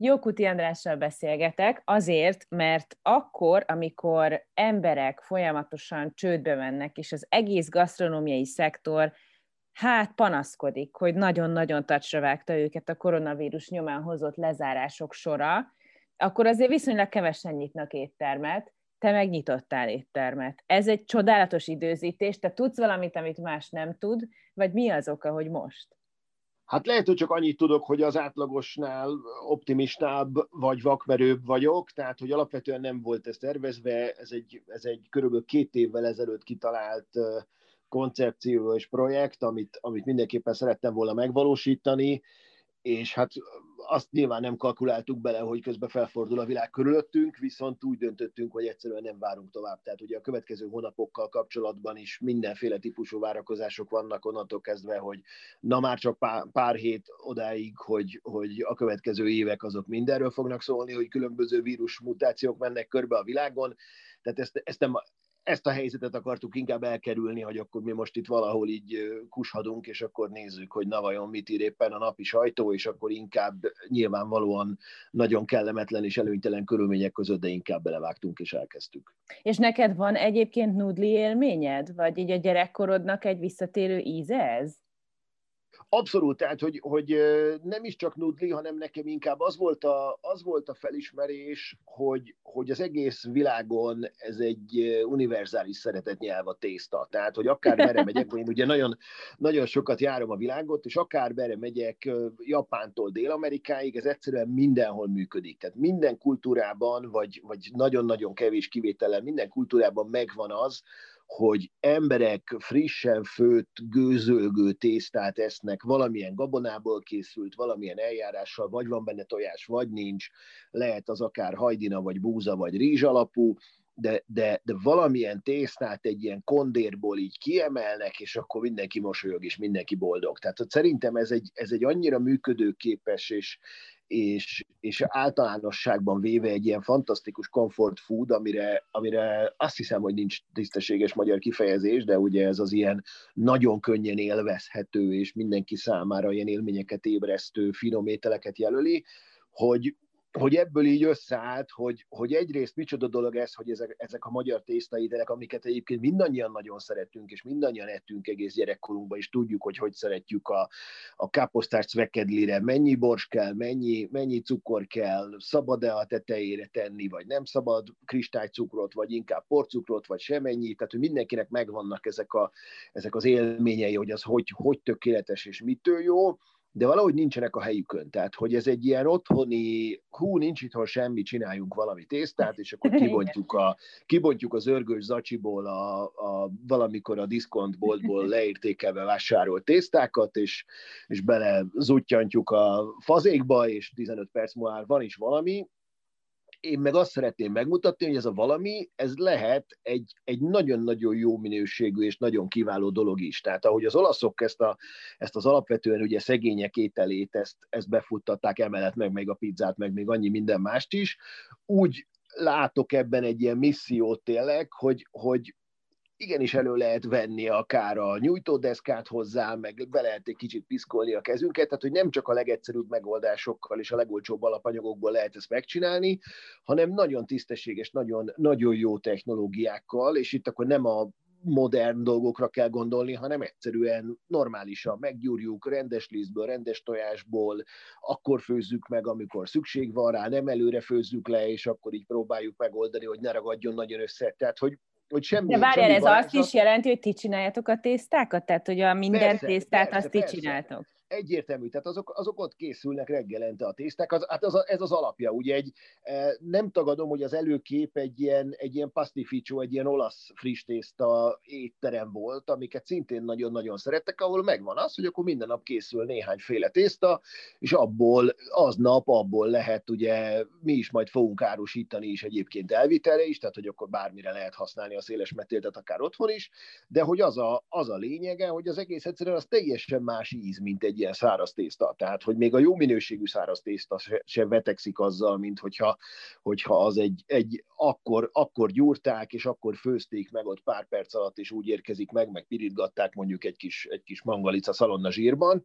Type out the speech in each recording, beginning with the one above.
Jókuti Andrással beszélgetek azért, mert akkor, amikor emberek folyamatosan csődbe mennek, és az egész gasztronómiai szektor hát panaszkodik, hogy nagyon-nagyon tacsra vágta őket a koronavírus nyomán hozott lezárások sora, akkor azért viszonylag kevesen nyitnak éttermet, te megnyitottál éttermet. Ez egy csodálatos időzítés, te tudsz valamit, amit más nem tud, vagy mi az oka, hogy most? Hát lehet, hogy csak annyit tudok, hogy az átlagosnál optimistább vagy vakmerőbb vagyok, tehát hogy alapvetően nem volt ez tervezve, ez egy, ez egy körülbelül két évvel ezelőtt kitalált koncepció és projekt, amit, amit mindenképpen szerettem volna megvalósítani, és hát azt nyilván nem kalkuláltuk bele, hogy közben felfordul a világ körülöttünk, viszont úgy döntöttünk, hogy egyszerűen nem várunk tovább. Tehát ugye a következő hónapokkal kapcsolatban is mindenféle típusú várakozások vannak onnantól kezdve, hogy na már csak pár, hét odáig, hogy, hogy a következő évek azok mindenről fognak szólni, hogy különböző vírus mutációk mennek körbe a világon. Tehát ezt, ezt nem ezt a helyzetet akartuk inkább elkerülni, hogy akkor mi most itt valahol így kushadunk, és akkor nézzük, hogy na vajon mit ír éppen a napi sajtó, és akkor inkább nyilvánvalóan nagyon kellemetlen és előnytelen körülmények között, de inkább belevágtunk és elkezdtük. És neked van egyébként nudli élményed? Vagy így a gyerekkorodnak egy visszatérő íze ez? Abszolút, tehát, hogy, hogy nem is csak nudli, hanem nekem inkább az volt a, az volt a felismerés, hogy, hogy az egész világon ez egy univerzális szeretetnyelv a tészta. Tehát, hogy akár merre megyek, én ugye nagyon, nagyon sokat járom a világot, és akár merre megyek Japántól Dél-Amerikáig, ez egyszerűen mindenhol működik. Tehát minden kultúrában, vagy, vagy nagyon-nagyon kevés kivétellel, minden kultúrában megvan az, hogy emberek frissen főtt, gőzölgő tésztát esznek, valamilyen gabonából készült, valamilyen eljárással, vagy van benne tojás, vagy nincs, lehet az akár hajdina, vagy búza, vagy rizs alapú, de, de, de valamilyen tésztát egy ilyen kondérból így kiemelnek, és akkor mindenki mosolyog, és mindenki boldog. Tehát szerintem ez egy, ez egy annyira működőképes és, és, és általánosságban véve egy ilyen fantasztikus comfort food, amire, amire azt hiszem, hogy nincs tisztességes magyar kifejezés, de ugye ez az ilyen nagyon könnyen élvezhető és mindenki számára ilyen élményeket ébresztő finom ételeket jelöli, hogy, hogy ebből így összeállt, hogy, hogy egyrészt micsoda dolog ez, hogy ezek, ezek a magyar tésztaételek, amiket egyébként mindannyian nagyon szeretünk, és mindannyian ettünk egész gyerekkorunkban, és tudjuk, hogy hogy szeretjük a, a káposztás cvekedlire, mennyi bors kell, mennyi, mennyi cukor kell, szabad-e a tetejére tenni, vagy nem szabad kristálycukrot, vagy inkább porcukrot, vagy semennyi, tehát hogy mindenkinek megvannak ezek, a, ezek az élményei, hogy az hogy, hogy tökéletes és mitől jó, de valahogy nincsenek a helyükön. Tehát, hogy ez egy ilyen otthoni, hú, nincs itthon semmi, csináljunk valami tésztát, és akkor kibontjuk, a, kibontjuk az örgős zacsiból a, a, valamikor a diszkontboltból leértékelve vásárolt tésztákat, és, és bele zuttyantjuk a fazékba, és 15 perc múlva van is valami, én meg azt szeretném megmutatni, hogy ez a valami, ez lehet egy, egy nagyon-nagyon jó minőségű és nagyon kiváló dolog is. Tehát ahogy az olaszok ezt, a, ezt az alapvetően ugye szegények ételét, ezt, ezt befuttatták emellett, meg még a pizzát, meg még annyi minden mást is, úgy látok ebben egy ilyen missziót tényleg, hogy, hogy igenis elő lehet venni akár a nyújtódeszkát hozzá, meg be lehet egy kicsit piszkolni a kezünket, tehát hogy nem csak a legegyszerűbb megoldásokkal és a legolcsóbb alapanyagokból lehet ezt megcsinálni, hanem nagyon tisztességes, nagyon, nagyon jó technológiákkal, és itt akkor nem a modern dolgokra kell gondolni, hanem egyszerűen normálisan meggyúrjuk rendes lisztből, rendes tojásból, akkor főzzük meg, amikor szükség van rá, nem előre főzzük le, és akkor így próbáljuk megoldani, hogy ne ragadjon nagyon össze. Tehát, hogy hogy semmi, De várjál, ez azt is jelenti, hogy ti csináljátok a tésztákat? Tehát, hogy a minden persze, tésztát persze, azt ti csináltok? Egyértelmű, tehát azok, azok ott készülnek reggelente a tészták, az, hát az, ez az alapja, ugye egy, e, nem tagadom, hogy az előkép egy ilyen, egy ilyen pastificcio, egy ilyen olasz friss tészta étterem volt, amiket szintén nagyon-nagyon szerettek, ahol megvan az, hogy akkor minden nap készül néhányféle tészta, és abból, aznap abból lehet, ugye mi is majd fogunk árusítani is egyébként elvitelre is, tehát hogy akkor bármire lehet használni a széles metéltet, akár otthon is, de hogy az a, az a lényege, hogy az egész egyszerűen az teljesen más íz, mint egy ilyen száraz tészta. Tehát, hogy még a jó minőségű száraz tészta se, se vetekszik azzal, mint hogyha, hogyha az egy, egy akkor, akkor gyúrták, és akkor főzték meg ott pár perc alatt, és úgy érkezik meg, meg pirítgatták mondjuk egy kis, egy kis mangalica szalonna zsírban,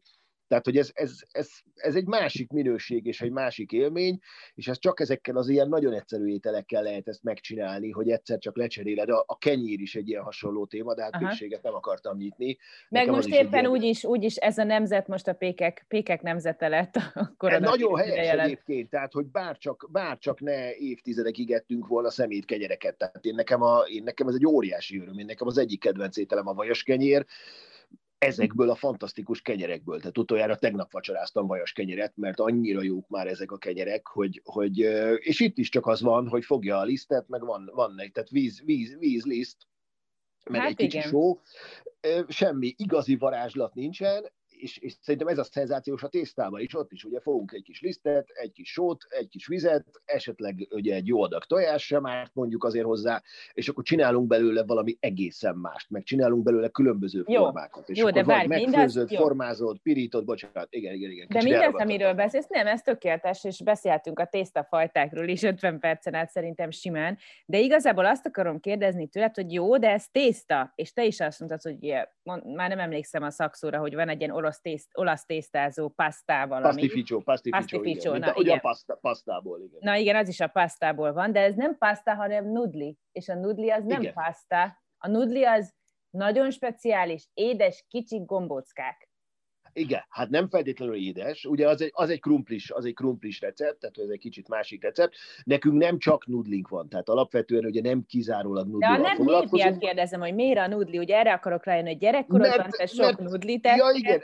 Tehát, hogy ez, ez, ez, ez egy másik minőség és egy másik élmény, és ez csak ezekkel az ilyen nagyon egyszerű ételekkel lehet ezt megcsinálni, hogy egyszer csak lecseréled. A, a kenyér is egy ilyen hasonló téma, de hát pékséget nem akartam nyitni. Meg Nekem most éppen ilyen... úgy, is, úgy is ez a nemzet most a pékek, pékek nemzete lett. Akkor nagyon helyes jelent. egyébként, tehát hogy bárcsak, bárcsak ne évtizedekig ettünk volna szemét kenyereket. Tehát én nekem, a, én nekem ez egy óriási öröm. Én nekem az egyik kedvenc ételem a vajas kenyér, ezekből a fantasztikus kenyerekből. Tehát utoljára tegnap vacsoráztam vajas kenyeret, mert annyira jók már ezek a kenyerek, hogy, hogy és itt is csak az van, hogy fogja a lisztet, meg van, van egy, tehát víz, víz, víz liszt, meg hát egy kicsi só, semmi igazi varázslat nincsen, és, és szerintem ez a szenzációs a tésztában is, ott is ugye fogunk egy kis lisztet, egy kis sót, egy kis vizet, esetleg ugye egy jó adag tojás sem árt mondjuk azért hozzá, és akkor csinálunk belőle valami egészen mást, meg csinálunk belőle különböző jó. formákat. És jó, akkor de várj, megfőzött, formázott, pirított, bocsánat, igen, igen, igen. De mindez, amiről beszélsz, nem, ez tökéletes, és beszéltünk a tésztafajtákról is 50 percen át szerintem simán, de igazából azt akarom kérdezni tőled, hogy jó, de ez tészta, és te is azt mondtad, hogy ugye, már nem emlékszem a szakszóra, hogy van egy ilyen orosz tészt, olasz tésztázó pasztával. Pastificcio, pastificcio, pastificcio igen. Na, igen. a paszta, pasztából, igen. Na igen, az is a pasztából van, de ez nem paszta, hanem nudli, és a nudli az nem igen. paszta. A nudli az nagyon speciális, édes, kicsi gombóckák. Igen, hát nem feltétlenül édes, ugye az egy, az egy krumplis, az egy krumplis recept, tehát ez egy kicsit másik recept. Nekünk nem csak nudlink van, tehát alapvetően ugye nem kizárólag nudli. De nem miért kérdezem, hogy miért a nudli, ugye erre akarok rájönni, hogy gyerekkorodban te sok mert, nudlit Ja, igen,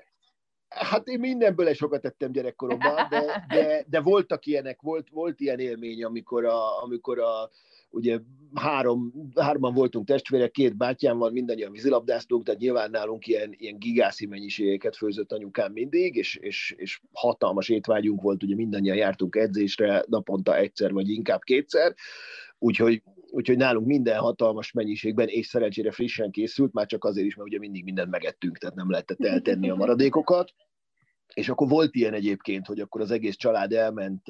Hát én mindenből sokat tettem gyerekkoromban, de, de, de voltak ilyenek, volt, volt ilyen élmény, amikor a, amikor a ugye három, hárman voltunk testvérek, két bátyám van, mindannyian vízilabdáztunk, tehát nyilván nálunk ilyen, ilyen gigászi mennyiségeket főzött anyukám mindig, és, és, és hatalmas étvágyunk volt, ugye mindannyian jártunk edzésre naponta egyszer, vagy inkább kétszer, úgyhogy, úgyhogy nálunk minden hatalmas mennyiségben, és szerencsére frissen készült, már csak azért is, mert ugye mindig mindent megettünk, tehát nem lehetett eltenni a maradékokat. És akkor volt ilyen egyébként, hogy akkor az egész család elment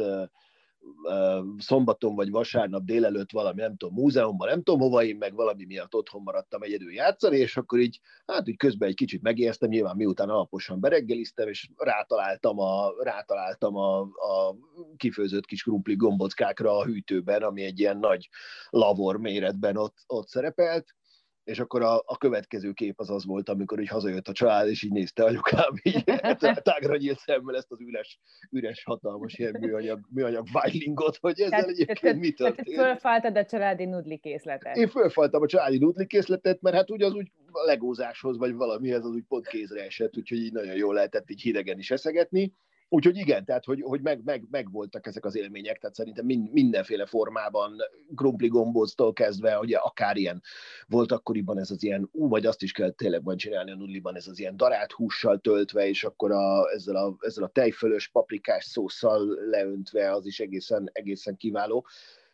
szombaton vagy vasárnap délelőtt valami, nem tudom, múzeumban, nem tudom hova, én meg valami miatt otthon maradtam egyedül játszani, és akkor így, hát így közben egy kicsit megijesztem, nyilván miután alaposan bereggeliztem, és rátaláltam a, rátaláltam a, a kifőzött kis krumpli gombockákra a hűtőben, ami egy ilyen nagy lavor méretben ott, ott szerepelt, és akkor a, a következő kép az az volt, amikor így hazajött a család, és így nézte anyukám, így tágra nyílt szemmel ezt az üres, üres hatalmas ilyen műanyag, műanyag vájlingot, hogy ezzel tehát, egyébként tehát, mi történt. Fölfaltad a családi nudli készletet. Én fölfaltam a családi nudli készletet, mert hát úgy az úgy a legózáshoz, vagy valamihez az úgy pont kézre esett, úgyhogy így nagyon jól lehetett így hidegen is eszegetni. Úgyhogy igen, tehát hogy, hogy meg, meg, meg, voltak ezek az élmények, tehát szerintem mindenféle formában, krumpli gombóztól kezdve, ugye akár ilyen volt akkoriban ez az ilyen, ú, vagy azt is kell tényleg van csinálni a nudliban, ez az ilyen darált hússal töltve, és akkor a, ezzel, a, ezzel a tejfölös paprikás szószal leöntve, az is egészen, egészen kiváló.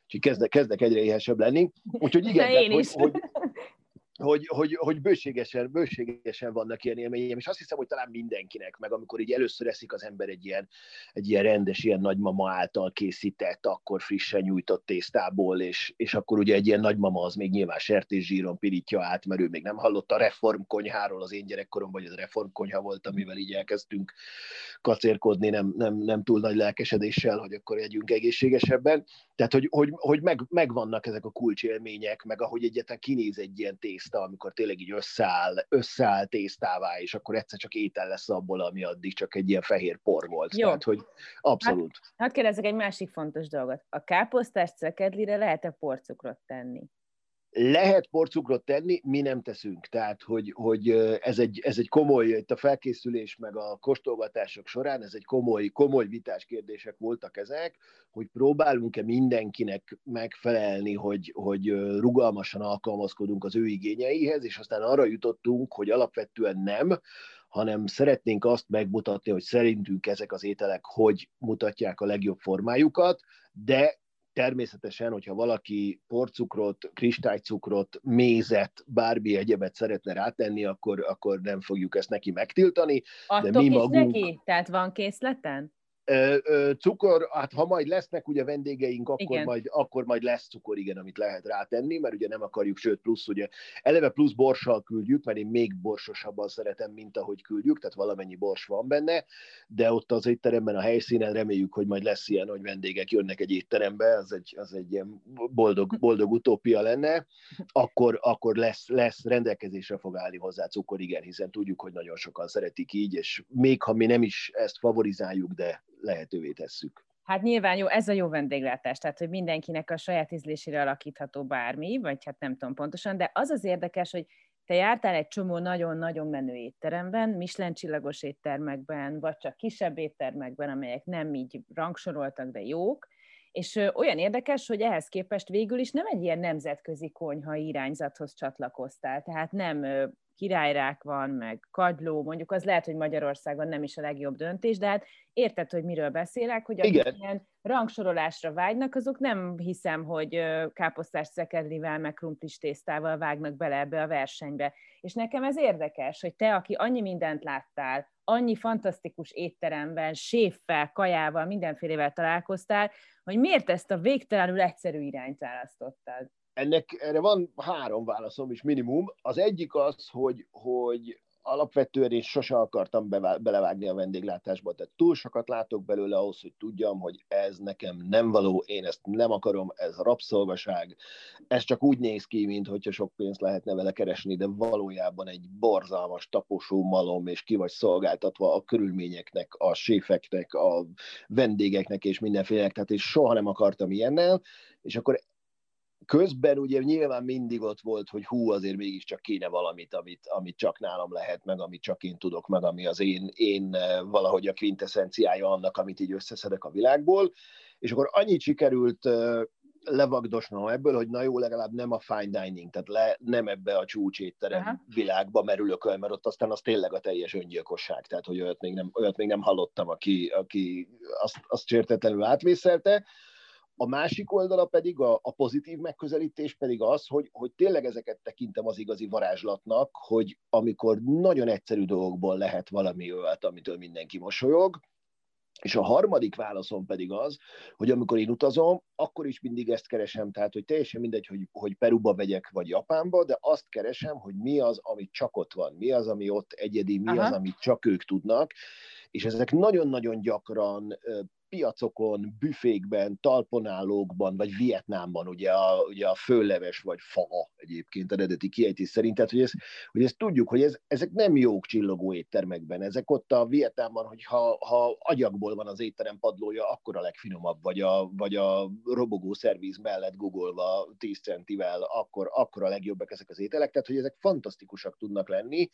Úgyhogy kezdek, kezdek egyre éhesebb lenni. Úgyhogy igen, tehát, hogy, hogy, hogy, hogy, hogy bőségesen, bőségesen vannak ilyen élményeim, és azt hiszem, hogy talán mindenkinek, meg amikor így először eszik az ember egy ilyen, egy ilyen rendes, ilyen nagymama által készített, akkor frissen nyújtott tésztából, és, és akkor ugye egy ilyen nagymama az még nyilván sertészsíron pirítja át, mert ő még nem hallott a reformkonyháról az én gyerekkoromban, vagy az reformkonyha volt, amivel így elkezdtünk kacérkodni, nem, nem, nem túl nagy lelkesedéssel, hogy akkor együnk egészségesebben. Tehát, hogy, hogy, hogy meg, megvannak ezek a kulcsélmények, meg ahogy egyetlen kinéz egy ilyen tészta, amikor tényleg így összeáll, összeáll tésztává, és akkor egyszer csak étel lesz abból, ami addig csak egy ilyen fehér por volt. Jó. Tehát, hogy abszolút. Hát, hát kérdezzek egy másik fontos dolgot. A káposztás cekedlire lehet-e porcukrot tenni? Lehet porcukrot tenni, mi nem teszünk. Tehát, hogy, hogy ez, egy, ez egy komoly, itt a felkészülés meg a kóstolgatások során, ez egy komoly, komoly vitás kérdések voltak ezek, hogy próbálunk-e mindenkinek megfelelni, hogy, hogy rugalmasan alkalmazkodunk az ő igényeihez, és aztán arra jutottunk, hogy alapvetően nem, hanem szeretnénk azt megmutatni, hogy szerintünk ezek az ételek hogy mutatják a legjobb formájukat, de Természetesen, hogyha valaki porcukrot, kristálycukrot, mézet, bármi egyebet szeretne rátenni, akkor, akkor nem fogjuk ezt neki megtiltani. Adtok de mi magunk... neki? Tehát van készleten? Cukor, hát ha majd lesznek ugye vendégeink, akkor majd, akkor majd lesz cukor, igen, amit lehet rátenni, mert ugye nem akarjuk, sőt plusz ugye eleve plusz borssal küldjük, mert én még borsosabban szeretem, mint ahogy küldjük, tehát valamennyi bors van benne, de ott az étteremben a helyszínen reméljük, hogy majd lesz ilyen, hogy vendégek jönnek egy étterembe, az egy, az egy ilyen boldog, boldog utópia lenne, akkor, akkor lesz, lesz rendelkezésre fog állni hozzá cukor, igen, hiszen tudjuk, hogy nagyon sokan szeretik így, és még ha mi nem is ezt favorizáljuk, de lehetővé tesszük. Hát nyilván jó, ez a jó vendéglátás, tehát hogy mindenkinek a saját ízlésére alakítható bármi, vagy hát nem tudom pontosan, de az az érdekes, hogy te jártál egy csomó nagyon-nagyon menő étteremben, Michelin csillagos éttermekben, vagy csak kisebb éttermekben, amelyek nem így rangsoroltak, de jók, és olyan érdekes, hogy ehhez képest végül is nem egy ilyen nemzetközi konyha irányzathoz csatlakoztál, tehát nem királyrák van, meg kagyló, mondjuk az lehet, hogy Magyarországon nem is a legjobb döntés, de hát érted, hogy miről beszélek, hogy akik ilyen rangsorolásra vágynak, azok nem hiszem, hogy káposztás szekedlivel, meg krumplis tésztával vágnak bele ebbe a versenybe. És nekem ez érdekes, hogy te, aki annyi mindent láttál, annyi fantasztikus étteremben, séffel, kajával, mindenfélevel találkoztál, hogy miért ezt a végtelenül egyszerű irányt választottad? Ennek erre van három válaszom is minimum. Az egyik az, hogy, hogy alapvetően én sose akartam belevágni a vendéglátásba, tehát túl sokat látok belőle ahhoz, hogy tudjam, hogy ez nekem nem való, én ezt nem akarom, ez rabszolgaság, ez csak úgy néz ki, mint hogyha sok pénzt lehetne vele keresni, de valójában egy borzalmas taposó malom, és ki vagy szolgáltatva a körülményeknek, a séfeknek, a vendégeknek és mindenfélenek, tehát és soha nem akartam ilyennel, és akkor közben ugye nyilván mindig ott volt, hogy hú, azért mégiscsak kéne valamit, amit, amit csak nálam lehet, meg amit csak én tudok, meg ami az én, én eh, valahogy a quintessenciája annak, amit így összeszedek a világból, és akkor annyit sikerült eh, levagdosnom ebből, hogy na jó, legalább nem a fine dining, tehát le, nem ebbe a csúcsétterem Aha. világba merülök el, mert ott aztán az tényleg a teljes öngyilkosság, tehát hogy olyat még nem, olyat még nem hallottam, aki, aki azt, azt sértetlenül átvészelte, a másik oldala pedig, a, a pozitív megközelítés pedig az, hogy, hogy tényleg ezeket tekintem az igazi varázslatnak, hogy amikor nagyon egyszerű dolgokból lehet valami olyat, amitől mindenki mosolyog, és a harmadik válaszom pedig az, hogy amikor én utazom, akkor is mindig ezt keresem, tehát hogy teljesen mindegy, hogy, hogy Peruba vegyek, vagy Japánba, de azt keresem, hogy mi az, ami csak ott van, mi az, ami ott egyedi, mi Aha. az, amit csak ők tudnak, és ezek nagyon-nagyon gyakran piacokon, büfékben, talponálókban, vagy Vietnámban ugye a, ugye a fölleves vagy fa egyébként eredeti kiejtés szerint, tehát hogy, ez, hogy ezt tudjuk, hogy ez, ezek nem jók csillogó éttermekben, ezek ott a Vietnámban, hogy ha, ha agyagból van az étterem padlója, akkor a legfinomabb, vagy a, vagy a robogó szerviz mellett googolva 10 centivel, akkor, akkor a legjobbak ezek az ételek, tehát hogy ezek fantasztikusak tudnak lenni,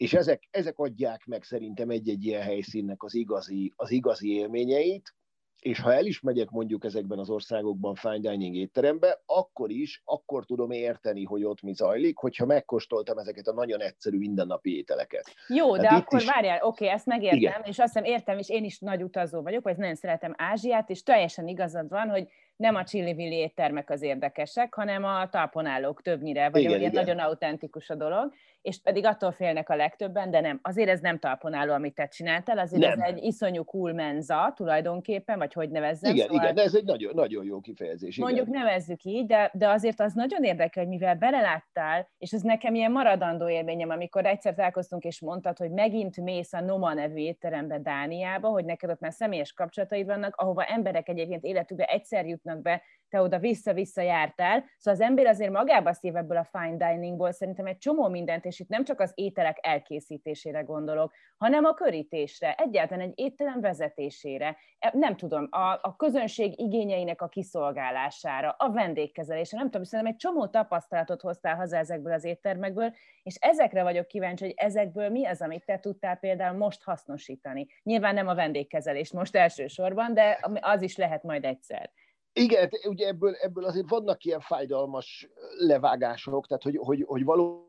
és ezek, ezek adják meg szerintem egy-egy ilyen helyszínnek az igazi, az igazi élményeit, és ha el is megyek mondjuk ezekben az országokban fine dining étterembe, akkor is, akkor tudom érteni, hogy ott mi zajlik, hogyha megkóstoltam ezeket a nagyon egyszerű mindennapi ételeket. Jó, de hát akkor is... várjál, oké, ezt megértem, Igen. és azt hiszem értem, és én is nagy utazó vagyok, vagy nagyon szeretem Ázsiát, és teljesen igazad van, hogy nem a Villi éttermek az érdekesek, hanem a talponálók többnyire, vagy igen, igen. nagyon autentikus a dolog, és pedig attól félnek a legtöbben, de nem. Azért ez nem talponáló, amit te csináltál, azért nem. ez egy iszonyú cool menza tulajdonképpen, vagy hogy nevezzem. Igen, szóval... igen, de ez egy nagyon, nagyon jó kifejezés. Mondjuk igen. nevezzük így, de, de azért az nagyon érdekel, hogy mivel beleláttál, és ez nekem ilyen maradandó élményem, amikor egyszer találkoztunk, és mondtad, hogy megint mész a Noma nevű étterembe Dániába, hogy neked ott már személyes kapcsolataid vannak, ahova emberek egyébként életükbe egyszer jutnak be, te oda vissza-vissza jártál. Szóval az ember azért magába szív ebből a fine diningból szerintem egy csomó mindent, és itt nem csak az ételek elkészítésére gondolok, hanem a körítésre, egyáltalán egy étterem vezetésére, e, nem tudom, a, a közönség igényeinek a kiszolgálására, a vendégkezelésre, nem tudom, szerintem egy csomó tapasztalatot hoztál haza ezekből az éttermekből, és ezekre vagyok kíváncsi, hogy ezekből mi az, amit te tudtál például most hasznosítani. Nyilván nem a vendégkezelés most elsősorban, de az is lehet majd egyszer. Igen, ugye ebből, ebből azért vannak ilyen fájdalmas levágások, tehát hogy, hogy, hogy való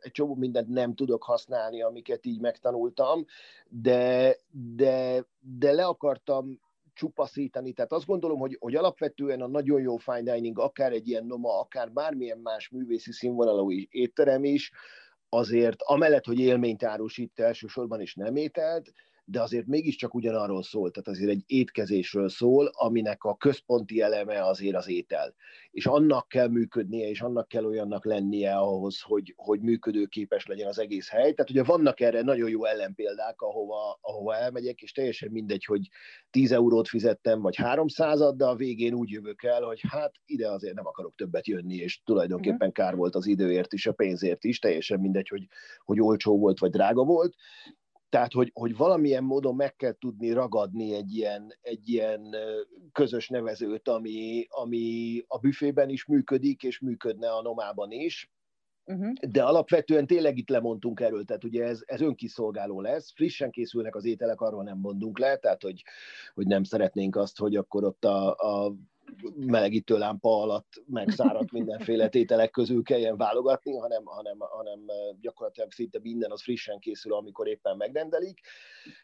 egy csomó mindent nem tudok használni, amiket így megtanultam, de, de, de le akartam csupaszítani. Tehát azt gondolom, hogy, hogy alapvetően a nagyon jó fine dining, akár egy ilyen noma, akár bármilyen más művészi színvonalú étterem is, azért amellett, hogy élményt árusít elsősorban is nem ételt, de azért mégiscsak ugyanarról szól, tehát azért egy étkezésről szól, aminek a központi eleme azért az étel. És annak kell működnie, és annak kell olyannak lennie ahhoz, hogy, hogy működőképes legyen az egész hely. Tehát ugye vannak erre nagyon jó ellenpéldák, ahova, ahova elmegyek, és teljesen mindegy, hogy 10 eurót fizettem, vagy 300 de a végén úgy jövök el, hogy hát ide azért nem akarok többet jönni, és tulajdonképpen mhm. kár volt az időért is, a pénzért is, teljesen mindegy, hogy, hogy olcsó volt, vagy drága volt. Tehát, hogy, hogy valamilyen módon meg kell tudni ragadni egy ilyen, egy ilyen közös nevezőt, ami, ami a büfében is működik, és működne a nomában is. Uh-huh. De alapvetően tényleg itt lemondtunk erről, tehát ugye ez, ez önkiszolgáló lesz, frissen készülnek az ételek, arról nem mondunk le, tehát hogy, hogy nem szeretnénk azt, hogy akkor ott a, a melegítő lámpa alatt megszáradt mindenféle tételek közül kelljen válogatni, hanem, hanem, hanem gyakorlatilag szinte minden az frissen készül, amikor éppen megrendelik.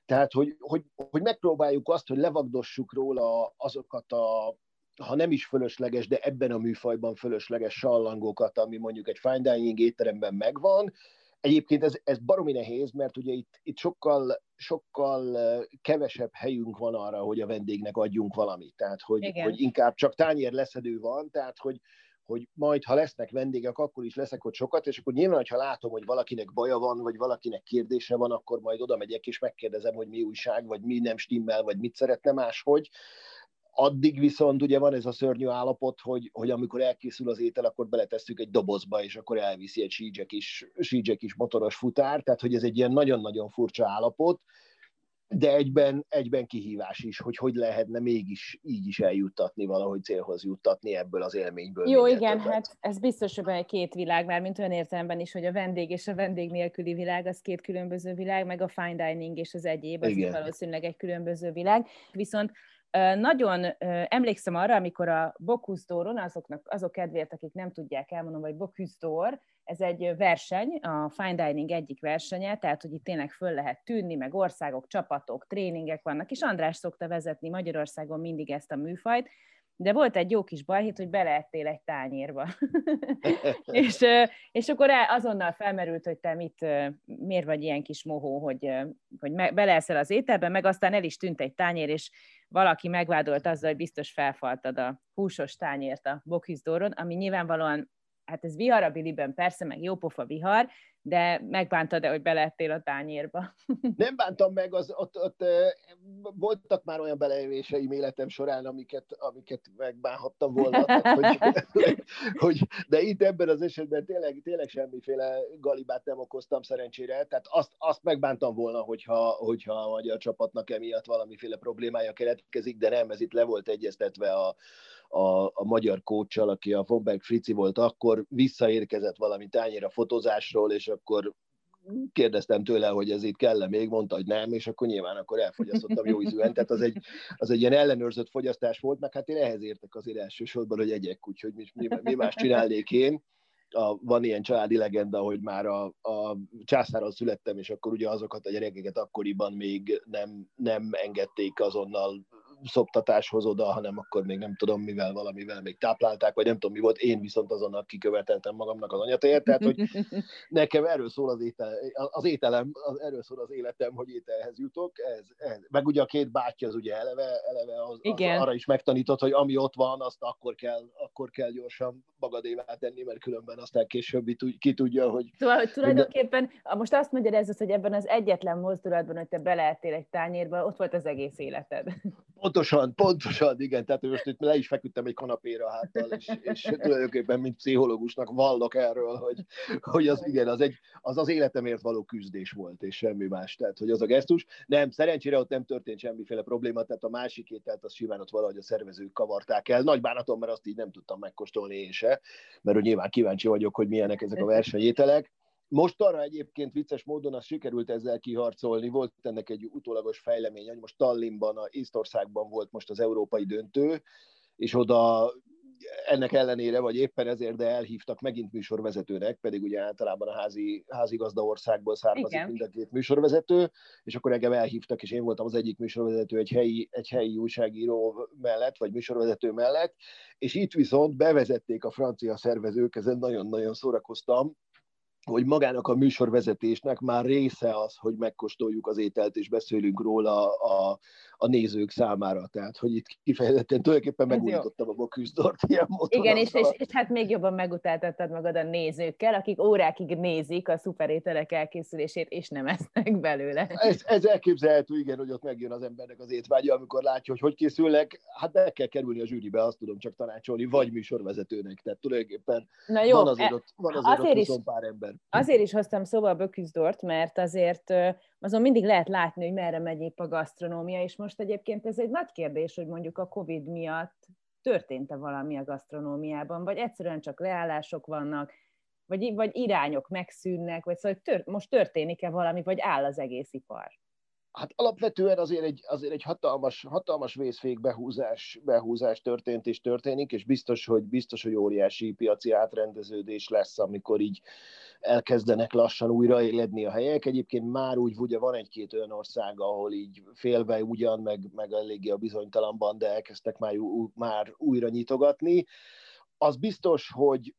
Tehát, hogy, hogy, hogy megpróbáljuk azt, hogy levagdossuk róla azokat a ha nem is fölösleges, de ebben a műfajban fölösleges sallangókat, ami mondjuk egy fine dining étteremben megvan, Egyébként ez, ez baromi nehéz, mert ugye itt, itt sokkal, sokkal kevesebb helyünk van arra, hogy a vendégnek adjunk valamit. Tehát, hogy, hogy inkább csak tányér leszedő van, tehát, hogy, hogy majd, ha lesznek vendégek, akkor is leszek ott sokat, és akkor nyilván, ha látom, hogy valakinek baja van, vagy valakinek kérdése van, akkor majd oda megyek, és megkérdezem, hogy mi újság, vagy mi nem stimmel, vagy mit szeretne máshogy. Addig viszont ugye van ez a szörnyű állapot, hogy, hogy amikor elkészül az étel, akkor beletesszük egy dobozba, és akkor elviszi egy sígyek is, sígyek is motoros futár, tehát hogy ez egy ilyen nagyon-nagyon furcsa állapot, de egyben, egyben kihívás is, hogy hogy lehetne mégis így is eljuttatni, valahogy célhoz juttatni ebből az élményből. Jó, igen, többet. hát ez biztos, hogy egy két világ, már mint olyan értelemben is, hogy a vendég és a vendég nélküli világ, az két különböző világ, meg a fine dining és az egyéb, az igen. valószínűleg egy különböző világ. Viszont nagyon emlékszem arra, amikor a Bocuse azoknak, azok kedvéért, akik nem tudják, elmondom, hogy Bocuse ez egy verseny, a fine dining egyik versenye, tehát hogy itt tényleg föl lehet tűnni, meg országok, csapatok, tréningek vannak, és András szokta vezetni Magyarországon mindig ezt a műfajt, de volt egy jó kis balhét, hogy beleettél egy tányérba. és, és akkor azonnal felmerült, hogy te mit, miért vagy ilyen kis mohó, hogy, hogy beleeszel az ételbe, meg aztán el is tűnt egy tányér, és valaki megvádolt azzal, hogy biztos felfaltad a húsos tányért a boküzdóron, ami nyilvánvalóan hát ez vihar a persze, meg jópofa vihar, de megbántad-e, hogy belettél a tányérba? Nem bántam meg, az, ott, ott voltak már olyan beleéléseim életem során, amiket, amiket megbánhattam volna. Tehát, hogy, hogy, de itt ebben az esetben tényleg, tényleg semmiféle galibát nem okoztam szerencsére, tehát azt, azt megbántam volna, hogyha, hogyha a magyar csapatnak emiatt valamiféle problémája keletkezik, de nem, ez itt le volt egyeztetve a, a, a magyar kócsal, aki a Fomberg Frici volt akkor, visszaérkezett valami tányéra fotózásról, és akkor kérdeztem tőle, hogy ez itt kell még, mondta, hogy nem, és akkor nyilván akkor elfogyasztottam jó ízűen, tehát az egy, az egy ilyen ellenőrzött fogyasztás volt, meg hát én ehhez értek azért elsősorban, hogy egyek, úgyhogy mi, mi, mi más csinálnék én. A, van ilyen családi legenda, hogy már a, a császáron születtem, és akkor ugye azokat a gyerekeket akkoriban még nem, nem engedték azonnal szoptatáshoz oda, hanem akkor még nem tudom mivel, valamivel még táplálták, vagy nem tudom mi volt, én viszont azonnal kiköveteltem magamnak az anyatejet, tehát hogy nekem erről szól az, étel, az ételem, az, erről szól az életem, hogy ételhez jutok, ez, ez. meg ugye a két bátyja az ugye eleve, eleve az, az arra is megtanított, hogy ami ott van, azt akkor kell, akkor kell gyorsan magadévá tenni, mert különben aztán később ki tudja, hogy... Szóval, hogy tulajdonképpen most azt magyarázod, hogy ebben az egyetlen mozdulatban, hogy te beleettél egy tányérba, ott volt az egész életed. Pontosan, pontosan, igen, tehát most itt le is feküdtem egy kanapéra háttal, és, és tulajdonképpen, mint pszichológusnak vallok erről, hogy, hogy az igen, az, egy, az az életemért való küzdés volt, és semmi más, tehát hogy az a gesztus. Nem, szerencsére ott nem történt semmiféle probléma, tehát a másik ételt az simán ott valahogy a szervezők kavarták el. Nagy bánatom, mert azt így nem tudtam megkóstolni én se, mert hogy nyilván kíváncsi vagyok, hogy milyenek ezek a versenyételek. Most arra egyébként vicces módon az sikerült ezzel kiharcolni, volt ennek egy utólagos fejlemény, hogy most Tallinnban, a Észtországban volt most az európai döntő, és oda ennek ellenére, vagy éppen ezért, de elhívtak megint műsorvezetőnek, pedig ugye általában a házi, házigazda országból származik Igen. mind a két műsorvezető, és akkor engem elhívtak, és én voltam az egyik műsorvezető egy helyi, egy helyi újságíró mellett, vagy műsorvezető mellett, és itt viszont bevezették a francia szervezők, ezen nagyon-nagyon szórakoztam, hogy magának a műsorvezetésnek már része az, hogy megkóstoljuk az ételt és beszélünk róla a, a nézők számára. Tehát, hogy itt kifejezetten tulajdonképpen megújítottam a boküzdort ilyen módon. Igen, és, és, és, hát még jobban megutáltattad magad a nézőkkel, akik órákig nézik a szuperételek elkészülését, és nem esznek belőle. Ez, ez elképzelhető, igen, hogy ott megjön az embernek az étvágya, amikor látja, hogy hogy készülnek, hát be kell kerülni a zsűribe, azt tudom csak tanácsolni, vagy műsorvezetőnek. Tehát tulajdonképpen Na jó, van azért e, ott, van azért, azért ott is, pár ember. Azért is hoztam szóba a böküzdort, mert azért azon mindig lehet látni, hogy merre megy épp a gasztronómia, és most egyébként ez egy nagy kérdés, hogy mondjuk a Covid miatt történt-e valami a gasztronómiában, vagy egyszerűen csak leállások vannak, vagy, vagy irányok megszűnnek, vagy szóval tör, most történik-e valami, vagy áll az egész ipar? Hát alapvetően azért egy, azért egy hatalmas, hatalmas vészfék behúzás, behúzás történt és történik, és biztos, hogy biztos, hogy óriási piaci átrendeződés lesz, amikor így elkezdenek lassan újra éledni a helyek. Egyébként már úgy ugye van egy-két olyan ország, ahol így félve ugyan, meg, meg eléggé a bizonytalanban, de elkezdtek már, már újra nyitogatni. Az biztos, hogy,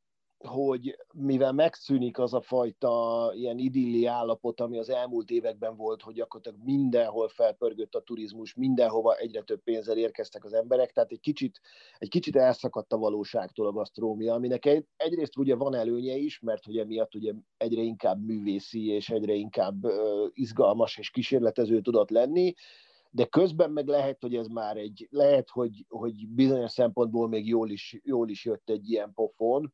hogy mivel megszűnik az a fajta ilyen idilli állapot, ami az elmúlt években volt, hogy gyakorlatilag mindenhol felpörgött a turizmus, mindenhova egyre több pénzzel érkeztek az emberek, tehát egy kicsit, egy kicsit elszakadt a valóságtól a gasztrómia, aminek egy, egyrészt ugye van előnye is, mert hogy emiatt ugye egyre inkább művészi és egyre inkább uh, izgalmas és kísérletező tudott lenni, de közben meg lehet, hogy ez már egy, lehet, hogy, hogy bizonyos szempontból még jól is, jól is jött egy ilyen pofon,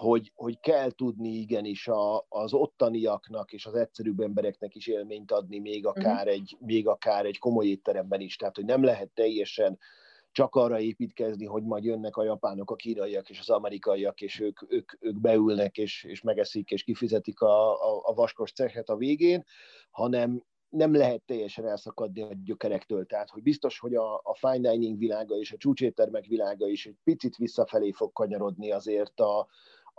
hogy, hogy kell tudni igenis a, az ottaniaknak és az egyszerűbb embereknek is élményt adni, még mhm. akár, uh-huh. egy, még akár egy komoly étteremben is. Tehát, hogy nem lehet teljesen csak arra építkezni, hogy majd jönnek a japánok, a kínaiak és az amerikaiak, és ők, ők, ők beülnek, és, és megeszik, és kifizetik a, a, a vaskos cechet a végén, hanem nem lehet teljesen elszakadni a gyökerektől. Tehát, hogy biztos, hogy a, a fine dining világa és a csúcséttermek világa is egy picit visszafelé fog kanyarodni azért a,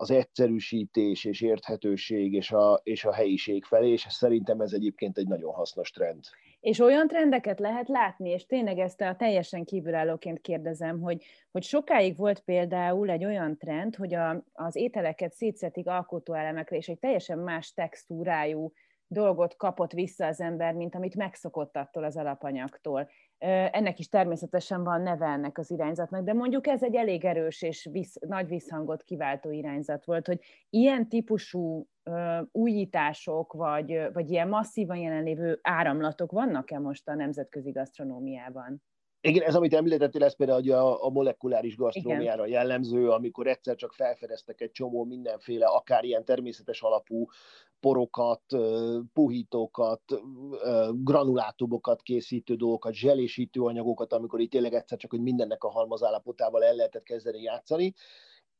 az egyszerűsítés és érthetőség és a, és a helyiség felé, és szerintem ez egyébként egy nagyon hasznos trend. És olyan trendeket lehet látni, és tényleg ezt a teljesen kívülállóként kérdezem, hogy, hogy sokáig volt például egy olyan trend, hogy a, az ételeket szétszetik alkotóelemekre, és egy teljesen más textúrájú dolgot kapott vissza az ember, mint amit megszokott attól az alapanyagtól. Ennek is természetesen van neve ennek az irányzatnak, de mondjuk ez egy elég erős és visz, nagy visszhangot kiváltó irányzat volt, hogy ilyen típusú újítások, vagy, vagy ilyen masszívan jelenlévő áramlatok vannak-e most a nemzetközi gasztronómiában? Igen, ez, amit említettél, ez például a, a molekuláris gasztrómiára jellemző, amikor egyszer csak felfedeztek egy csomó mindenféle, akár ilyen természetes alapú porokat, puhítókat, granulátumokat készítő dolgokat, zselésítő anyagokat, amikor itt tényleg egyszer csak, hogy mindennek a halmazállapotával el lehetett kezdeni játszani.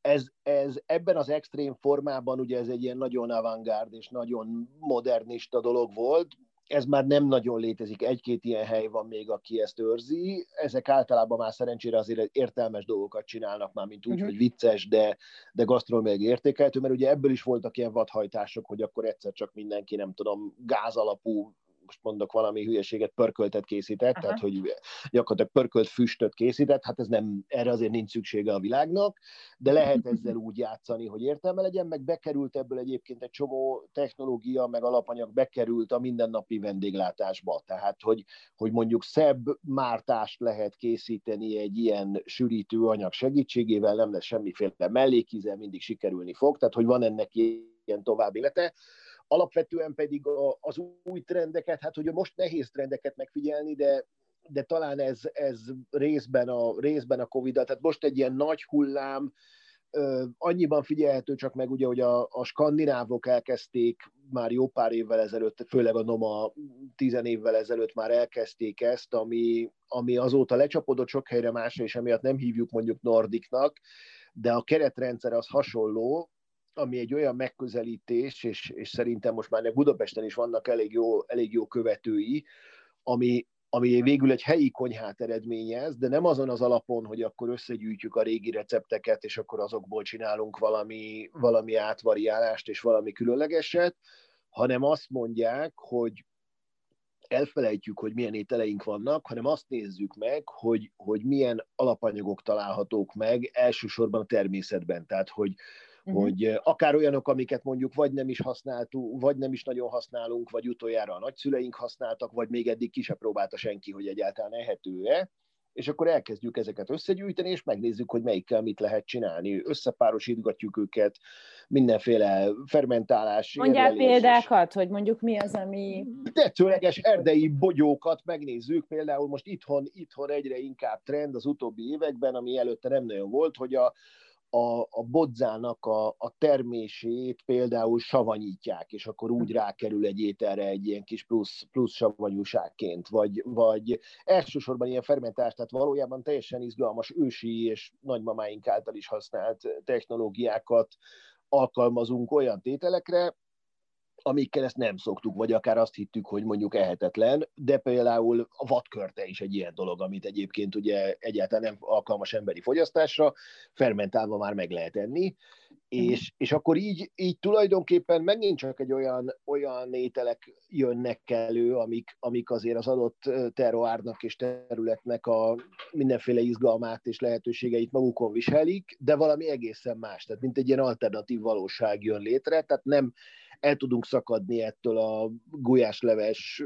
Ez, ez ebben az extrém formában ugye ez egy ilyen nagyon avantgárd és nagyon modernista dolog volt, ez már nem nagyon létezik, egy-két ilyen hely van még, aki ezt őrzi. Ezek általában már szerencsére azért értelmes dolgokat csinálnak már, mint úgy, uh-huh. hogy vicces, de, de gasztronómiai értékeltő, mert ugye ebből is voltak ilyen vadhajtások, hogy akkor egyszer csak mindenki, nem tudom, gáz alapú most mondok valami hülyeséget, pörköltet készített, Aha. tehát hogy gyakorlatilag pörkölt füstöt készített, hát ez nem, erre azért nincs szüksége a világnak, de lehet ezzel úgy játszani, hogy értelme legyen, meg bekerült ebből egyébként egy csomó technológia, meg alapanyag bekerült a mindennapi vendéglátásba, tehát hogy, hogy mondjuk szebb mártást lehet készíteni egy ilyen sűrítő anyag segítségével, nem lesz semmiféle mellékíze, mindig sikerülni fog, tehát hogy van ennek ilyen további élete alapvetően pedig az új trendeket, hát hogy most nehéz trendeket megfigyelni, de de talán ez, ez részben, a, részben a covid tehát most egy ilyen nagy hullám, annyiban figyelhető csak meg, ugye, hogy a, a skandinávok elkezdték már jó pár évvel ezelőtt, főleg a Noma tizen évvel ezelőtt már elkezdték ezt, ami, ami azóta lecsapodott sok helyre másra, és emiatt nem hívjuk mondjuk Nordiknak, de a keretrendszer az hasonló, ami egy olyan megközelítés, és, és szerintem most már Budapesten is vannak elég jó, elég jó követői, ami, ami végül egy helyi konyhát eredményez, de nem azon az alapon, hogy akkor összegyűjtjük a régi recepteket, és akkor azokból csinálunk valami, valami átvariálást és valami különlegeset, hanem azt mondják, hogy elfelejtjük, hogy milyen ételeink vannak, hanem azt nézzük meg, hogy, hogy milyen alapanyagok találhatók meg elsősorban a természetben. Tehát, hogy, uh-huh. hogy akár olyanok, amiket mondjuk vagy nem is használtunk, vagy nem is nagyon használunk, vagy utoljára a nagyszüleink használtak, vagy még eddig ki se próbálta senki, hogy egyáltalán ehető-e, és akkor elkezdjük ezeket összegyűjteni, és megnézzük, hogy melyikkel mit lehet csinálni. Összepárosítgatjuk őket, mindenféle fermentálás. Mondjál példákat, és... hogy mondjuk mi az, ami... Tetszőleges erdei bogyókat megnézzük, például most itthon, itthon egyre inkább trend az utóbbi években, ami előtte nem nagyon volt, hogy a, a, a bodzának a, a termését például savanyítják, és akkor úgy rákerül egy ételre egy ilyen kis plusz, plusz savanyúságként, vagy, vagy elsősorban ilyen fermentás, tehát valójában teljesen izgalmas ősi és nagymamáink által is használt technológiákat alkalmazunk olyan tételekre, amikkel ezt nem szoktuk, vagy akár azt hittük, hogy mondjuk ehetetlen, de például a vadkörte is egy ilyen dolog, amit egyébként ugye egyáltalán nem alkalmas emberi fogyasztásra, fermentálva már meg lehet enni, mhm. és, és akkor így, így tulajdonképpen megint csak egy olyan, olyan ételek jönnek elő, amik, amik azért az adott terroárnak és területnek a mindenféle izgalmát és lehetőségeit magukon viselik, de valami egészen más, tehát mint egy ilyen alternatív valóság jön létre, tehát nem el tudunk szakadni ettől a gulyásleves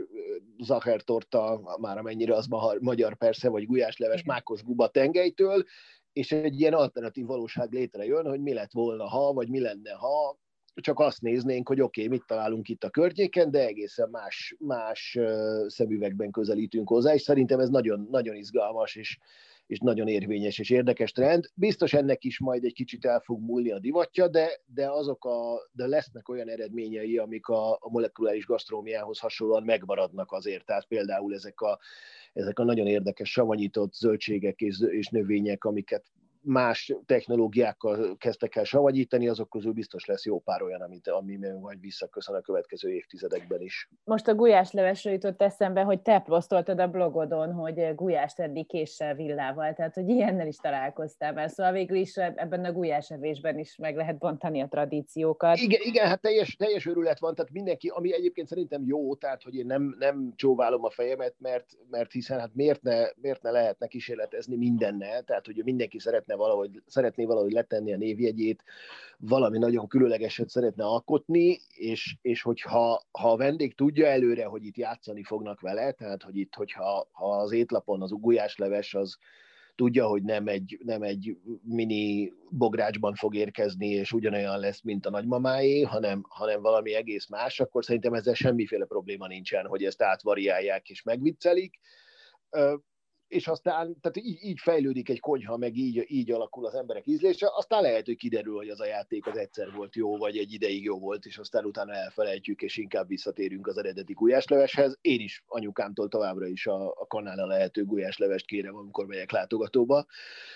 zachertorta, már amennyire az magyar persze, vagy gulyásleves mákos guba tengelytől, és egy ilyen alternatív valóság létrejön, hogy mi lett volna ha, vagy mi lenne ha, csak azt néznénk, hogy oké, okay, mit találunk itt a környéken, de egészen más, más szemüvegben közelítünk hozzá, és szerintem ez nagyon, nagyon izgalmas, és, és nagyon érvényes és érdekes trend. Biztos ennek is majd egy kicsit el fog múlni a divatja, de, de azok a, de lesznek olyan eredményei, amik a, a molekuláris gasztrómiához hasonlóan megmaradnak azért. Tehát például ezek a, ezek a nagyon érdekes savanyított zöldségek és, és növények, amiket más technológiákkal kezdtek el savanyítani, azok közül biztos lesz jó pár olyan, amit, ami majd visszaköszön a következő évtizedekben is. Most a gulyáslevesről jutott eszembe, hogy te posztoltad a blogodon, hogy gulyást eddig késsel villával, tehát hogy ilyennel is találkoztál már, szóval végül is ebben a gulyásevésben is meg lehet bontani a tradíciókat. Igen, igen hát teljes, teljes örület van, tehát mindenki, ami egyébként szerintem jó, tehát hogy én nem, nem csóválom a fejemet, mert, mert hiszen hát miért ne, miért ne lehetne kísérletezni mindennel, tehát hogy mindenki szeretne valahogy, szeretné valahogy letenni a névjegyét, valami nagyon különlegeset szeretne alkotni, és, és hogyha ha a vendég tudja előre, hogy itt játszani fognak vele, tehát hogy itt, hogyha ha az étlapon az ugujásleves az tudja, hogy nem egy, nem egy mini bográcsban fog érkezni, és ugyanolyan lesz, mint a nagymamáé, hanem, hanem valami egész más, akkor szerintem ezzel semmiféle probléma nincsen, hogy ezt átvariálják és megviccelik és aztán tehát így, így fejlődik egy konyha, meg így, így alakul az emberek ízlése, aztán lehet, hogy kiderül, hogy az a játék az egyszer volt jó, vagy egy ideig jó volt, és aztán utána elfelejtjük, és inkább visszatérünk az eredeti gulyásleveshez. Én is anyukámtól továbbra is a, a kanála lehető gulyáslevest kérem, amikor megyek látogatóba,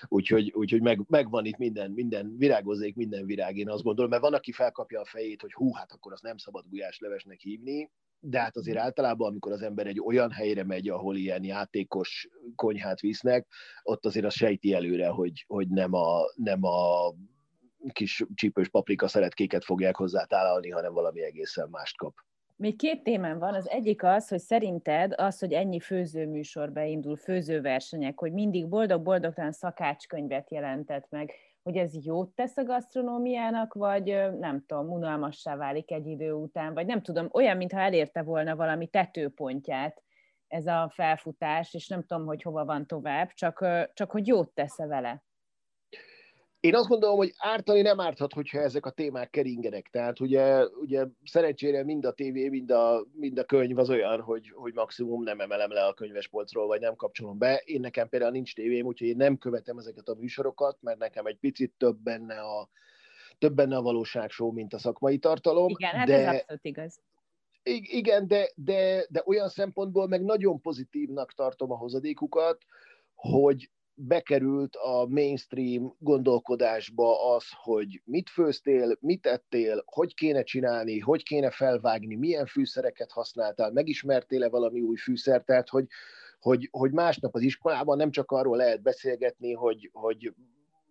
úgyhogy, úgyhogy meg, megvan itt minden, minden virágozzék minden virág, én azt gondolom, mert van, aki felkapja a fejét, hogy hú, hát akkor azt nem szabad gulyáslevesnek hívni, de hát azért általában, amikor az ember egy olyan helyre megy, ahol ilyen játékos konyhát visznek, ott azért az sejti előre, hogy, hogy nem, a, nem a kis csípős paprika szeretkéket fogják hozzá tálalni, hanem valami egészen mást kap. Még két témán van. Az egyik az, hogy szerinted az, hogy ennyi főzőműsor beindul, főzőversenyek, hogy mindig boldog-boldogtalan szakácskönyvet jelentett meg, hogy ez jót tesz a gasztronómiának, vagy nem tudom, unalmassá válik egy idő után, vagy nem tudom, olyan, mintha elérte volna valami tetőpontját ez a felfutás, és nem tudom, hogy hova van tovább, csak, csak hogy jót tesz-e vele. Én azt gondolom, hogy ártani nem árthat, hogyha ezek a témák keringenek. Tehát ugye, ugye szerencsére mind a tévé, mind a, mind a könyv az olyan, hogy, hogy maximum nem emelem le a könyvespolcról, vagy nem kapcsolom be. Én nekem például nincs tévém, úgyhogy én nem követem ezeket a műsorokat, mert nekem egy picit több benne a, több benne a valóságsó, mint a szakmai tartalom. Igen, hát de, ez abszolút igaz. Igen, de, de, de olyan szempontból meg nagyon pozitívnak tartom a hozadékukat, hogy bekerült a mainstream gondolkodásba az, hogy mit főztél, mit ettél, hogy kéne csinálni, hogy kéne felvágni, milyen fűszereket használtál, megismertél-e valami új fűszert, tehát hogy, hogy, hogy másnap az iskolában nem csak arról lehet beszélgetni, hogy, hogy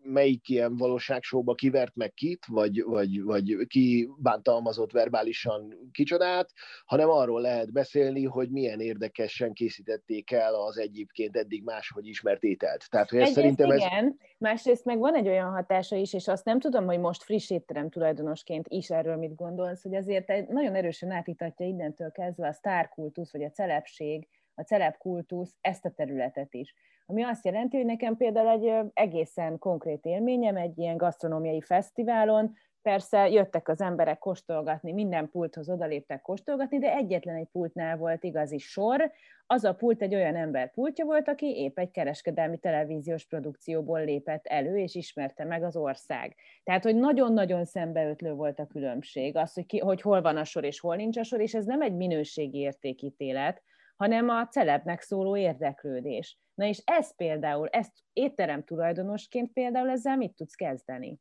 melyik ilyen valóságsóba kivert meg kit, vagy, vagy, vagy ki bántalmazott verbálisan kicsodát, hanem arról lehet beszélni, hogy milyen érdekesen készítették el az egyébként eddig máshogy ismert ételt. Tehát, hogy ez szerintem ez... igen, másrészt meg van egy olyan hatása is, és azt nem tudom, hogy most friss étterem tulajdonosként is erről mit gondolsz, hogy azért nagyon erősen átítatja innentől kezdve a sztárkultusz, vagy a celebség, a celebkultusz ezt a területet is. Ami azt jelenti, hogy nekem például egy egészen konkrét élményem egy ilyen gasztronómiai fesztiválon, Persze jöttek az emberek kóstolgatni, minden pulthoz odaléptek kóstolgatni, de egyetlen egy pultnál volt igazi sor. Az a pult egy olyan ember pultja volt, aki épp egy kereskedelmi televíziós produkcióból lépett elő, és ismerte meg az ország. Tehát, hogy nagyon-nagyon szembeötlő volt a különbség, az, hogy, ki, hogy hol van a sor és hol nincs a sor, és ez nem egy minőségi értékítélet, hanem a celebnek szóló érdeklődés. Na és ez például, ezt étterem tulajdonosként például ezzel mit tudsz kezdeni?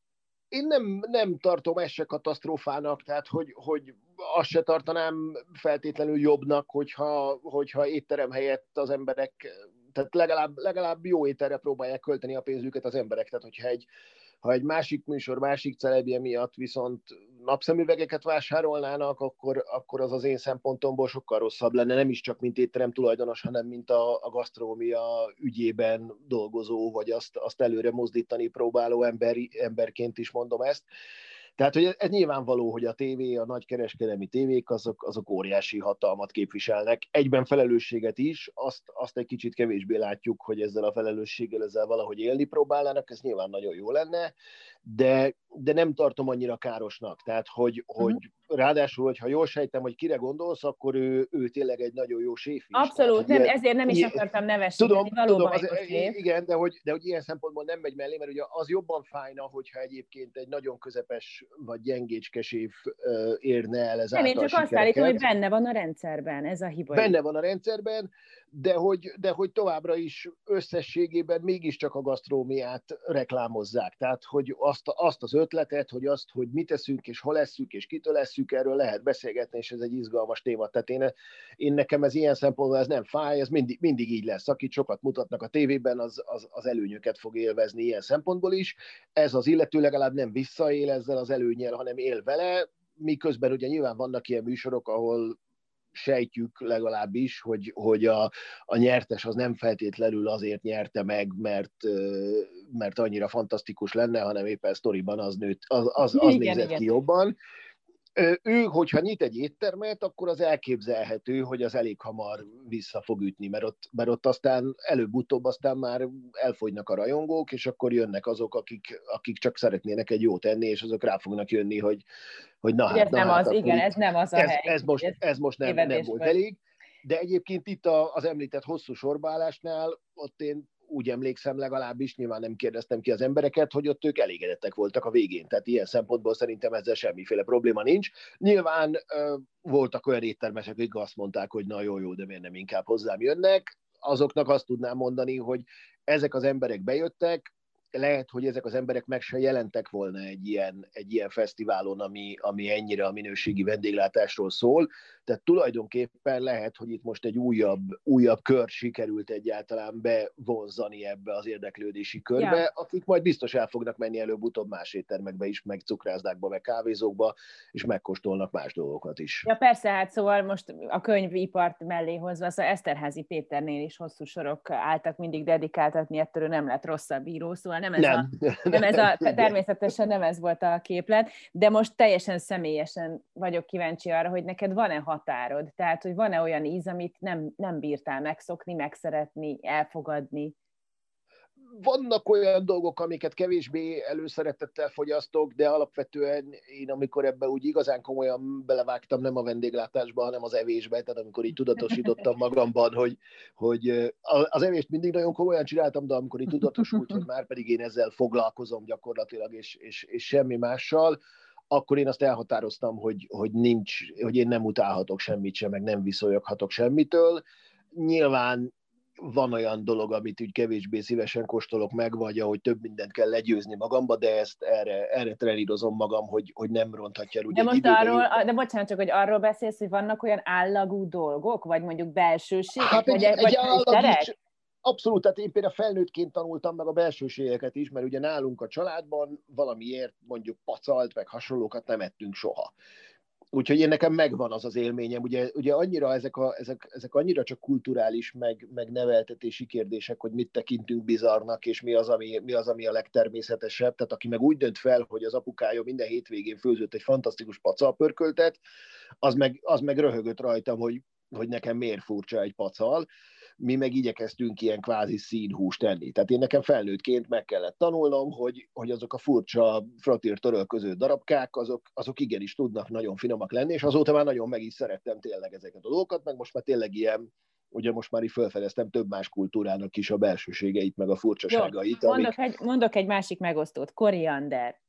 Én nem, nem tartom ezt se katasztrófának, tehát hogy, hogy azt se tartanám feltétlenül jobbnak, hogyha, hogyha étterem helyett az emberek, tehát legalább, legalább jó étterre próbálják költeni a pénzüket az emberek, tehát hogyha egy, ha egy másik műsor, másik celebje miatt viszont napszemüvegeket vásárolnának, akkor, akkor az az én szempontomból sokkal rosszabb lenne, nem is csak mint étterem tulajdonos, hanem mint a, a gasztrómia ügyében dolgozó, vagy azt, azt előre mozdítani próbáló ember, emberként is mondom ezt. Tehát, hogy ez nyilvánvaló, hogy a tévé, a nagy kereskedelmi tévék, azok, azok óriási hatalmat képviselnek. Egyben felelősséget is, azt, azt egy kicsit kevésbé látjuk, hogy ezzel a felelősséggel ezzel valahogy élni próbálnának, ez nyilván nagyon jó lenne, de, de nem tartom annyira károsnak. Tehát, hogy, uh-huh. hogy ráadásul, hogyha jól sejtem, hogy kire gondolsz, akkor ő, ő tényleg egy nagyon jó séf is. Abszolút, Tehát, nem, ilyen, ezért nem is akartam nevesíteni, tudom, valóban tudom, az, Igen, de hogy, de hogy ilyen szempontból nem megy mellé, mert ugye az jobban fájna, hogyha egyébként egy nagyon közepes vagy gyengécske séf érne el ez Nem, én csak azt állítom, hogy benne van a rendszerben, ez a hiba. Benne van a rendszerben, de hogy, de hogy továbbra is összességében mégiscsak a gasztrómiát reklámozzák. Tehát, hogy azt, azt az ötletet, hogy azt, hogy mit teszünk, és hol leszünk, és kitől leszünk, erről lehet beszélgetni, és ez egy izgalmas téma. Tehát én, én nekem ez ilyen szempontból ez nem fáj, ez mindig, mindig így lesz. Akit sokat mutatnak a tévében, az, az, az előnyöket fog élvezni ilyen szempontból is. Ez az illető legalább nem visszaél ezzel az előnyel, hanem él vele, miközben ugye nyilván vannak ilyen műsorok, ahol sejtjük legalábbis, hogy, hogy a, a nyertes az nem feltétlenül azért nyerte meg, mert, mert annyira fantasztikus lenne, hanem éppen sztoriban az, nőtt, az, az, az igen, nézett igen. ki jobban ő, hogyha nyit egy éttermet, akkor az elképzelhető, hogy az elég hamar vissza fog ütni, mert ott, mert ott aztán előbb-utóbb aztán már elfogynak a rajongók, és akkor jönnek azok, akik, akik csak szeretnének egy jót enni, és azok rá fognak jönni, hogy, hogy na hát, ez na nem hát, az, igen, ez nem az a ez, hely. Ez most, ez most nem, nem volt elég. De egyébként itt az említett hosszú sorbálásnál, ott én úgy emlékszem legalábbis, nyilván nem kérdeztem ki az embereket, hogy ott ők elégedettek voltak a végén. Tehát ilyen szempontból szerintem ezzel semmiféle probléma nincs. Nyilván voltak olyan éttermesek, akik azt mondták, hogy na jó, jó, de miért nem inkább hozzám jönnek. Azoknak azt tudnám mondani, hogy ezek az emberek bejöttek, lehet, hogy ezek az emberek meg se jelentek volna egy ilyen, egy ilyen fesztiválon, ami, ami ennyire a minőségi vendéglátásról szól. Tehát tulajdonképpen lehet, hogy itt most egy újabb, újabb kör sikerült egyáltalán bevonzani ebbe az érdeklődési körbe, ja. akik majd biztos el fognak menni előbb-utóbb más éttermekbe is, meg cukrászdákba, meg kávézókba, és megkóstolnak más dolgokat is. Ja persze, hát szóval most a könyvipart mellé hozva, szóval Eszterházi Péternél is hosszú sorok álltak mindig dedikáltatni, ettől nem lett rosszabb író, szóval szóval nem ez, nem. A, nem ez a, természetesen nem ez volt a képlet, de most teljesen személyesen vagyok kíváncsi arra, hogy neked van-e határod, tehát, hogy van-e olyan íz, amit nem, nem bírtál megszokni, megszeretni, elfogadni? Vannak olyan dolgok, amiket kevésbé előszeretettel fogyasztok, de alapvetően én, amikor ebbe úgy igazán komolyan belevágtam, nem a vendéglátásba, hanem az evésbe, tehát amikor így tudatosítottam magamban, hogy, hogy az evést mindig nagyon komolyan csináltam, de amikor így tudatosult, hogy már pedig én ezzel foglalkozom gyakorlatilag, és, és, és semmi mással, akkor én azt elhatároztam, hogy, hogy nincs, hogy én nem utálhatok semmit sem, meg nem viszonyoghatok semmitől. Nyilván van olyan dolog, amit úgy kevésbé szívesen kóstolok meg, vagy ahogy több mindent kell legyőzni magamba, de ezt erre, erre trenírozom magam, hogy, hogy nem ronthatja el. De most arról, de bocsánat, csak hogy arról beszélsz, hogy vannak olyan állagú dolgok, vagy mondjuk belsőségek, hát vagy, egy, vagy egy állag is, Abszolút, tehát én például felnőttként tanultam meg a belsőségeket is, mert ugye nálunk a családban valamiért mondjuk pacalt, meg hasonlókat nem ettünk soha. Úgyhogy én nekem megvan az az élményem, ugye, ugye annyira ezek, a, ezek, ezek annyira csak kulturális, meg, meg neveltetési kérdések, hogy mit tekintünk bizarnak, és mi az, ami, mi az, ami a legtermészetesebb. Tehát aki meg úgy dönt fel, hogy az apukája minden hétvégén főzött egy fantasztikus pacalpörköltet, az meg, az meg röhögött rajtam, hogy, hogy nekem miért furcsa egy pacal mi meg igyekeztünk ilyen kvázi színhúst tenni. Tehát én nekem felnőttként meg kellett tanulnom, hogy, hogy azok a furcsa fratír törölköző darabkák, azok, azok igenis tudnak nagyon finomak lenni, és azóta már nagyon meg is szerettem tényleg ezeket a dolgokat, meg most már tényleg ilyen ugye most már így felfedeztem több más kultúrának is a belsőségeit, meg a furcsaságait. Jó, mondok, amik... egy, mondok egy másik megosztót, koriander.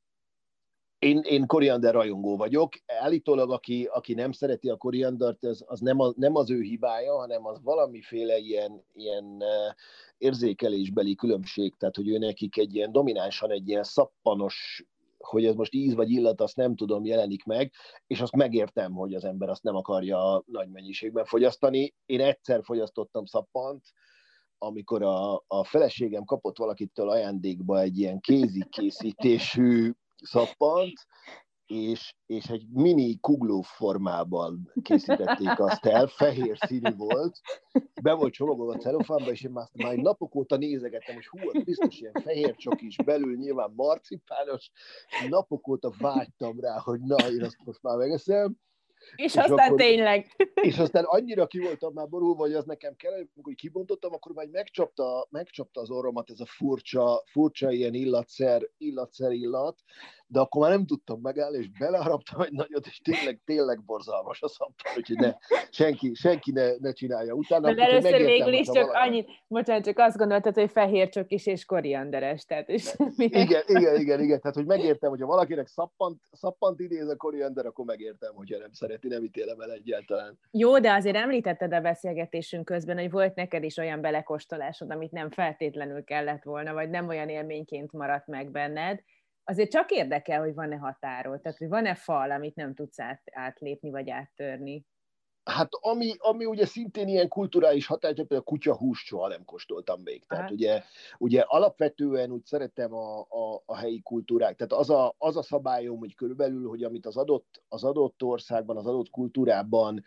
Én, én koriander rajongó vagyok. Állítólag, aki, aki nem szereti a koriandert, az, az nem, a, nem az ő hibája, hanem az valamiféle ilyen, ilyen érzékelésbeli különbség, tehát hogy ő nekik egy ilyen dominánsan egy ilyen szappanos hogy ez most íz vagy illat, azt nem tudom, jelenik meg, és azt megértem, hogy az ember azt nem akarja nagy mennyiségben fogyasztani. Én egyszer fogyasztottam szappant, amikor a, a feleségem kapott valakitől ajándékba egy ilyen kézikészítésű szappant, és, és egy mini kugló formában készítették azt el, fehér színű volt, be volt csomagolva a celofánba, és én már, már napok óta nézegettem, hogy hú, biztos ilyen fehér csak is, belül nyilván marcipános, napok óta vágytam rá, hogy na, én azt most már megeszem, és, és aztán akkor, tényleg. És aztán annyira ki voltam már borulva, hogy az nekem kell, amikor kibontottam, akkor már megcsapta, megcsapta az orromat ez a furcsa, furcsa ilyen illatszer, illatszer illat, de akkor már nem tudtam megállni, és beleharaptam egy nagyot, és tényleg, tényleg borzalmas a szappan, úgyhogy ne, senki, senki ne, ne csinálja utána. De először végül is csak valami... annyit, bocsánat, csak azt gondoltad, hogy fehér csak is és korianderes, tehát és igen, igen, igen, igen, tehát hogy megértem, hogyha valakinek szappant, szappant idéz a koriander, akkor megértem, hogyha nem szereti, nem ítélem el egyáltalán. Jó, de azért említetted a beszélgetésünk közben, hogy volt neked is olyan belekóstolásod, amit nem feltétlenül kellett volna, vagy nem olyan élményként maradt meg benned, azért csak érdekel, hogy van-e határod, tehát hogy van-e fal, amit nem tudsz át, átlépni vagy áttörni. Hát ami, ami ugye szintén ilyen kulturális határ, például a kutyahúst soha nem kóstoltam még. Tehát ugye, ugye alapvetően úgy szeretem a, a, a helyi kultúrák. Tehát az a, az a szabályom, hogy körülbelül, hogy amit az adott, az adott országban, az adott kultúrában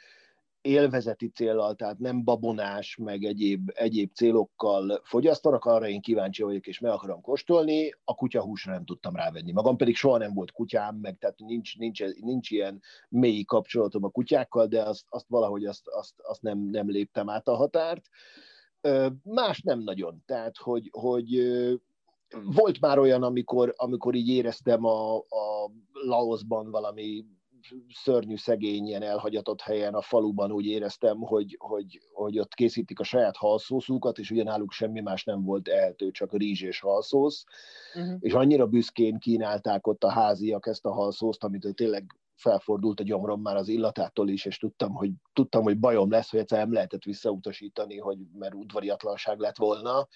élvezeti célral, tehát nem babonás, meg egyéb, egyéb célokkal fogyasztanak, arra én kíváncsi vagyok, és meg akarom kóstolni, a kutyahúsra nem tudtam rávenni. Magam pedig soha nem volt kutyám, meg tehát nincs, nincs, nincs ilyen mély kapcsolatom a kutyákkal, de azt, azt valahogy azt, azt, azt nem, nem léptem át a határt. Más nem nagyon, tehát hogy, hogy volt már olyan, amikor, amikor így éreztem a, a Laosban valami szörnyű szegény, ilyen elhagyatott helyen a faluban úgy éreztem, hogy, hogy, hogy ott készítik a saját halszószukat, és ugye náluk semmi más nem volt ehető, csak rizs és halszósz, uh-huh. és annyira büszkén kínálták ott a háziak ezt a halszószt, amit tényleg felfordult a gyomrom már az illatától is, és tudtam, hogy, tudtam, hogy bajom lesz, hogy egyszer nem lehetett visszautasítani, hogy mert udvariatlanság lett volna,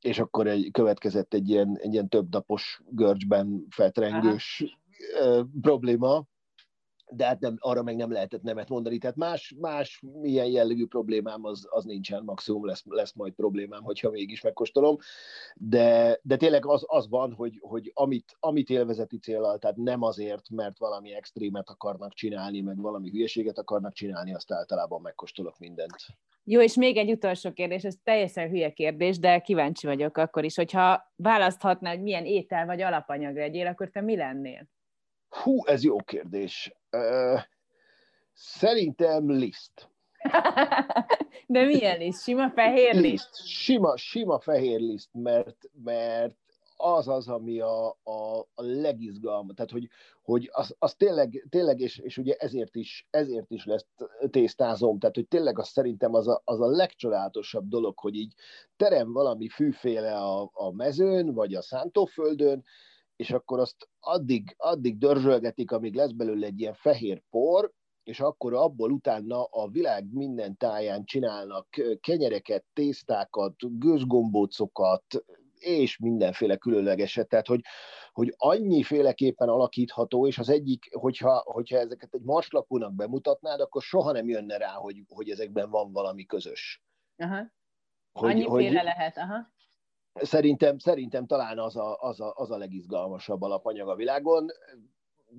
és akkor egy, következett egy ilyen, egy ilyen több napos görcsben feltrengős Aha. probléma, de hát nem, arra meg nem lehetett nemet mondani. Tehát más, más milyen jellegű problémám az, az nincsen, maximum lesz, lesz majd problémám, hogyha mégis megkóstolom. De, de tényleg az, az van, hogy, hogy amit, amit élvezeti célral, tehát nem azért, mert valami extrémet akarnak csinálni, meg valami hülyeséget akarnak csinálni, azt általában megkóstolok mindent. Jó, és még egy utolsó kérdés, ez teljesen hülye kérdés, de kíváncsi vagyok akkor is, hogyha választhatnál, hogy milyen étel vagy alapanyag legyél, akkor te mi lennél? Hú, ez jó kérdés. Uh, szerintem liszt. De milyen liszt? Sima fehér liszt? liszt. Sima, sima fehér liszt, mert, mert az az, ami a, a, a legizgalma, tehát hogy, hogy az, az tényleg, tényleg és, és ugye ezért is, ezért is lesz tésztázom, tehát hogy tényleg az szerintem az a, az a legcsodálatosabb dolog, hogy így terem valami fűféle a, a mezőn, vagy a szántóföldön, és akkor azt addig, addig dörzsölgetik, amíg lesz belőle egy ilyen fehér por, és akkor abból utána a világ minden táján csinálnak kenyereket, tésztákat, gőzgombócokat, és mindenféle különlegeset, tehát hogy, hogy annyiféleképpen alakítható, és az egyik, hogyha, hogyha ezeket egy marslapúnak bemutatnád, akkor soha nem jönne rá, hogy, hogy ezekben van valami közös. Aha. Hogy, Annyiféle hogy lehet, aha. Szerintem, szerintem talán az a, az, a, az a legizgalmasabb alapanyag a világon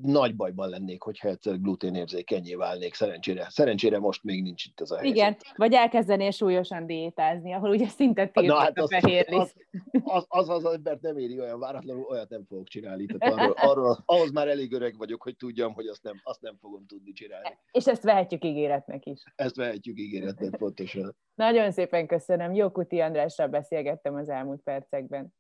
nagy bajban lennék, hogyha egyszer gluténérzékenyé válnék. Szerencsére, szerencsére most még nincs itt az a helyzet. Igen, vagy elkezdenél súlyosan diétázni, ahol ugye szinte tiltott hát a fehér az, az, az, az, az embert nem éri olyan váratlanul, olyat nem fogok csinálni. Tehát arról, arról, ahhoz már elég öreg vagyok, hogy tudjam, hogy azt nem, azt nem fogom tudni csinálni. És ezt vehetjük ígéretnek is. Ezt vehetjük ígéretnek, pontosan. Nagyon szépen köszönöm. Jó Kuti Andrással beszélgettem az elmúlt percekben.